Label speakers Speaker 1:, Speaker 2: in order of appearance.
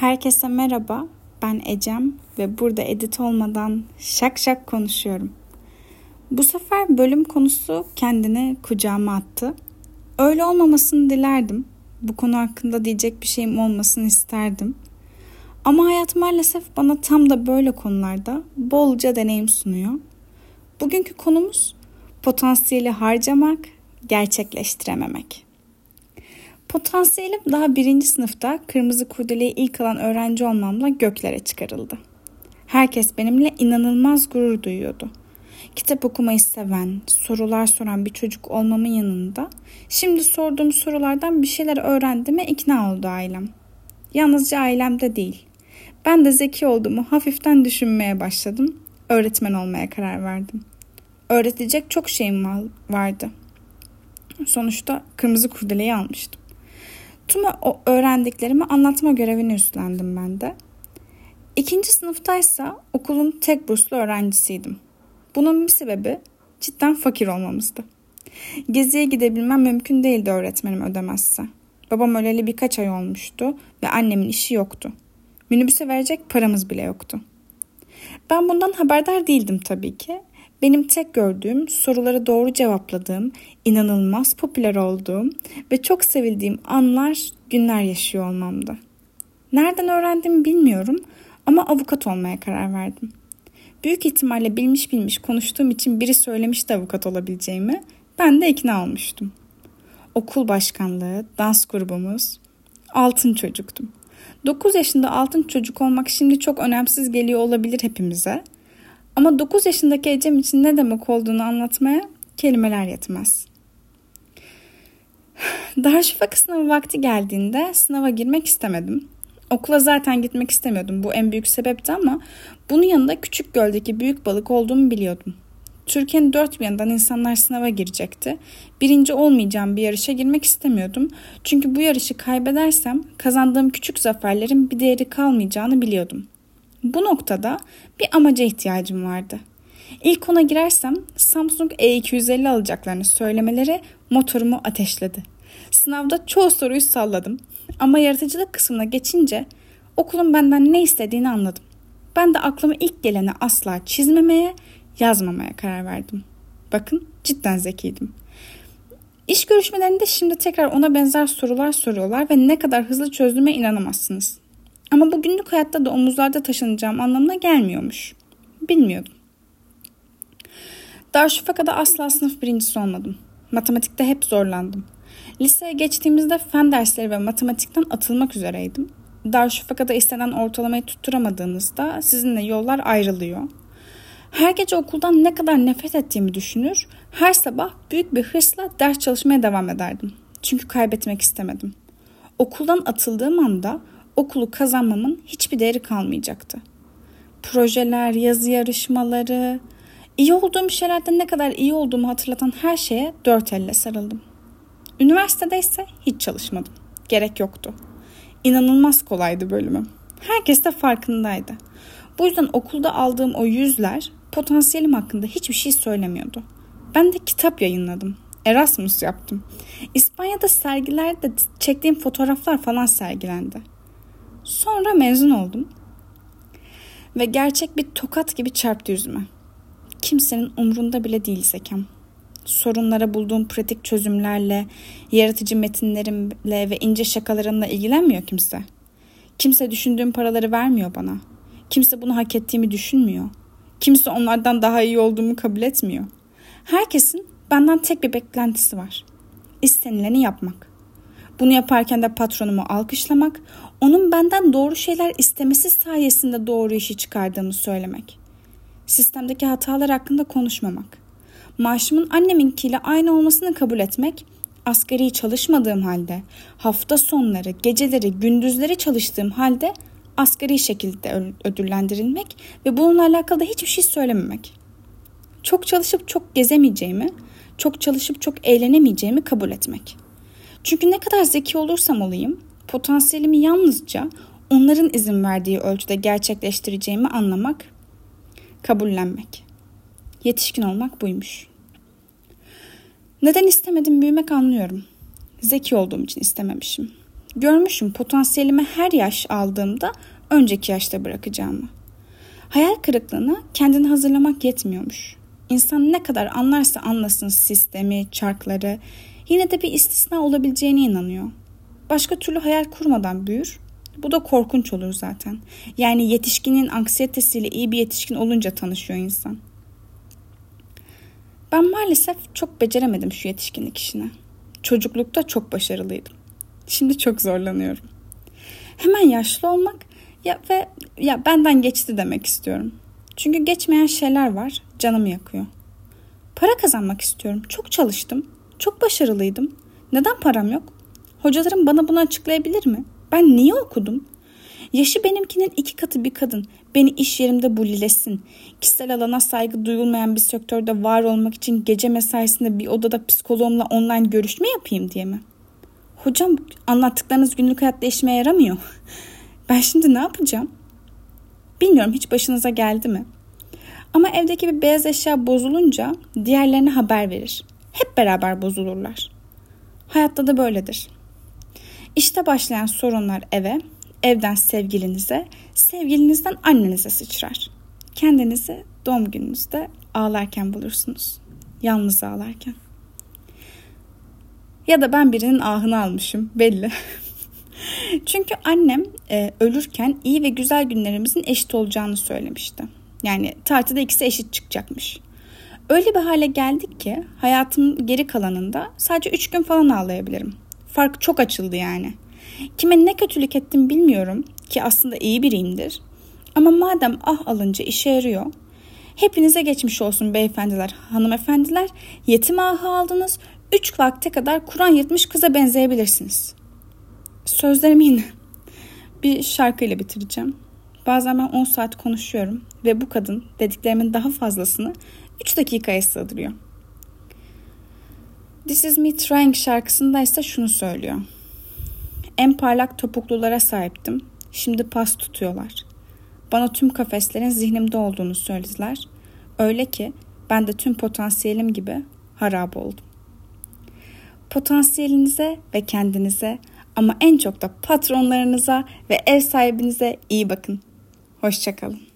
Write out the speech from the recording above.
Speaker 1: Herkese merhaba. Ben Ecem ve burada edit olmadan şak şak konuşuyorum. Bu sefer bölüm konusu kendini kucağıma attı. Öyle olmamasını dilerdim. Bu konu hakkında diyecek bir şeyim olmasını isterdim. Ama hayat maalesef bana tam da böyle konularda bolca deneyim sunuyor. Bugünkü konumuz potansiyeli harcamak, gerçekleştirememek. Potansiyelim daha birinci sınıfta kırmızı kurdeleyi ilk alan öğrenci olmamla göklere çıkarıldı. Herkes benimle inanılmaz gurur duyuyordu. Kitap okumayı seven, sorular soran bir çocuk olmamın yanında şimdi sorduğum sorulardan bir şeyler öğrendiğime ikna oldu ailem. Yalnızca ailemde değil. Ben de zeki olduğumu hafiften düşünmeye başladım. Öğretmen olmaya karar verdim. Öğretecek çok şeyim vardı. Sonuçta kırmızı kurdeleyi almıştım. Tüm öğrendiklerimi anlatma görevini üstlendim ben de. İkinci sınıftaysa okulun tek burslu öğrencisiydim. Bunun bir sebebi cidden fakir olmamızdı. Geziye gidebilmem mümkün değildi öğretmenim ödemezse. Babam öleli birkaç ay olmuştu ve annemin işi yoktu. Minibüse verecek paramız bile yoktu. Ben bundan haberdar değildim tabii ki benim tek gördüğüm soruları doğru cevapladığım, inanılmaz popüler olduğum ve çok sevildiğim anlar, günler yaşıyor olmamdı. Nereden öğrendim bilmiyorum ama avukat olmaya karar verdim. Büyük ihtimalle bilmiş bilmiş konuştuğum için biri söylemişti avukat olabileceğimi. Ben de ikna olmuştum. Okul başkanlığı, dans grubumuz, altın çocuktum. 9 yaşında altın çocuk olmak şimdi çok önemsiz geliyor olabilir hepimize. Ama 9 yaşındaki Ecem için ne demek olduğunu anlatmaya kelimeler yetmez. Darüşşafaka sınavı vakti geldiğinde sınava girmek istemedim. Okula zaten gitmek istemiyordum. Bu en büyük sebepti ama bunun yanında küçük göldeki büyük balık olduğumu biliyordum. Türkiye'nin dört bir yanından insanlar sınava girecekti. Birinci olmayacağım bir yarışa girmek istemiyordum. Çünkü bu yarışı kaybedersem kazandığım küçük zaferlerin bir değeri kalmayacağını biliyordum. Bu noktada bir amaca ihtiyacım vardı. İlk ona girersem Samsung E250 alacaklarını söylemeleri motorumu ateşledi. Sınavda çoğu soruyu salladım ama yaratıcılık kısmına geçince okulun benden ne istediğini anladım. Ben de aklıma ilk geleni asla çizmemeye, yazmamaya karar verdim. Bakın cidden zekiydim. İş görüşmelerinde şimdi tekrar ona benzer sorular soruyorlar ve ne kadar hızlı çözdüğüme inanamazsınız. Ama bu günlük hayatta da omuzlarda taşınacağım anlamına gelmiyormuş. Bilmiyordum. Darüşşafaka'da asla sınıf birincisi olmadım. Matematikte hep zorlandım. Liseye geçtiğimizde fen dersleri ve matematikten atılmak üzereydim. Darüşşafaka'da istenen ortalamayı tutturamadığınızda sizinle yollar ayrılıyor. Her gece okuldan ne kadar nefret ettiğimi düşünür, her sabah büyük bir hırsla ders çalışmaya devam ederdim. Çünkü kaybetmek istemedim. Okuldan atıldığım anda okulu kazanmamın hiçbir değeri kalmayacaktı. Projeler, yazı yarışmaları, iyi olduğum şeylerde ne kadar iyi olduğumu hatırlatan her şeye dört elle sarıldım. Üniversitede ise hiç çalışmadım. Gerek yoktu. İnanılmaz kolaydı bölümüm. Herkes de farkındaydı. Bu yüzden okulda aldığım o yüzler potansiyelim hakkında hiçbir şey söylemiyordu. Ben de kitap yayınladım. Erasmus yaptım. İspanya'da sergilerde çektiğim fotoğraflar falan sergilendi. Sonra mezun oldum. Ve gerçek bir tokat gibi çarptı yüzüme. Kimsenin umrunda bile değil zekam. Sorunlara bulduğum pratik çözümlerle, yaratıcı metinlerimle ve ince şakalarımla ilgilenmiyor kimse. Kimse düşündüğüm paraları vermiyor bana. Kimse bunu hak ettiğimi düşünmüyor. Kimse onlardan daha iyi olduğumu kabul etmiyor. Herkesin benden tek bir beklentisi var. İstenileni yapmak. Bunu yaparken de patronumu alkışlamak, onun benden doğru şeyler istemesi sayesinde doğru işi çıkardığımı söylemek. Sistemdeki hatalar hakkında konuşmamak. Maaşımın anneminkiyle aynı olmasını kabul etmek, asgari çalışmadığım halde, hafta sonları, geceleri, gündüzleri çalıştığım halde asgari şekilde ödüllendirilmek ve bununla alakalı da hiçbir şey söylememek. Çok çalışıp çok gezemeyeceğimi, çok çalışıp çok eğlenemeyeceğimi kabul etmek. Çünkü ne kadar zeki olursam olayım, potansiyelimi yalnızca onların izin verdiği ölçüde gerçekleştireceğimi anlamak, kabullenmek. Yetişkin olmak buymuş. Neden istemedim büyümek anlıyorum. Zeki olduğum için istememişim. Görmüşüm potansiyelimi her yaş aldığımda önceki yaşta bırakacağımı. Hayal kırıklığına kendini hazırlamak yetmiyormuş. İnsan ne kadar anlarsa anlasın sistemi, çarkları, yine de bir istisna olabileceğine inanıyor. Başka türlü hayal kurmadan büyür. Bu da korkunç olur zaten. Yani yetişkinin anksiyetesiyle iyi bir yetişkin olunca tanışıyor insan. Ben maalesef çok beceremedim şu yetişkinlik işini. Çocuklukta çok başarılıydım. Şimdi çok zorlanıyorum. Hemen yaşlı olmak ya ve ya benden geçti demek istiyorum. Çünkü geçmeyen şeyler var, canımı yakıyor. Para kazanmak istiyorum. Çok çalıştım. Çok başarılıydım. Neden param yok? Hocalarım bana bunu açıklayabilir mi? Ben niye okudum? Yaşı benimkinin iki katı bir kadın beni iş yerimde bullilesin. Kişisel alana saygı duyulmayan bir sektörde var olmak için gece mesaisinde bir odada psikoloğumla online görüşme yapayım diye mi? Hocam anlattıklarınız günlük hayatta işime yaramıyor. Ben şimdi ne yapacağım? Bilmiyorum hiç başınıza geldi mi? Ama evdeki bir beyaz eşya bozulunca diğerlerine haber verir. Hep beraber bozulurlar. Hayatta da böyledir. İşte başlayan sorunlar eve, evden sevgilinize, sevgilinizden annenize sıçrar. Kendinizi doğum gününüzde ağlarken bulursunuz. Yalnız ağlarken. Ya da ben birinin ahını almışım belli. Çünkü annem e, ölürken iyi ve güzel günlerimizin eşit olacağını söylemişti. Yani tartıda ikisi eşit çıkacakmış. Öyle bir hale geldik ki hayatımın geri kalanında sadece 3 gün falan ağlayabilirim. Fark çok açıldı yani. Kime ne kötülük ettim bilmiyorum ki aslında iyi biriyimdir. Ama madem ah alınca işe yarıyor. Hepinize geçmiş olsun beyefendiler, hanımefendiler. Yetim ahı aldınız. Üç vakte kadar Kur'an yırtmış kıza benzeyebilirsiniz. Sözlerimi yine bir şarkıyla bitireceğim. Bazen ben 10 saat konuşuyorum ve bu kadın dediklerimin daha fazlasını 3 dakikaya sığdırıyor. This is me trying şarkısında ise şunu söylüyor. En parlak topuklulara sahiptim. Şimdi pas tutuyorlar. Bana tüm kafeslerin zihnimde olduğunu söylediler. Öyle ki ben de tüm potansiyelim gibi harap oldum. Potansiyelinize ve kendinize ama en çok da patronlarınıza ve ev sahibinize iyi bakın. Hoşçakalın.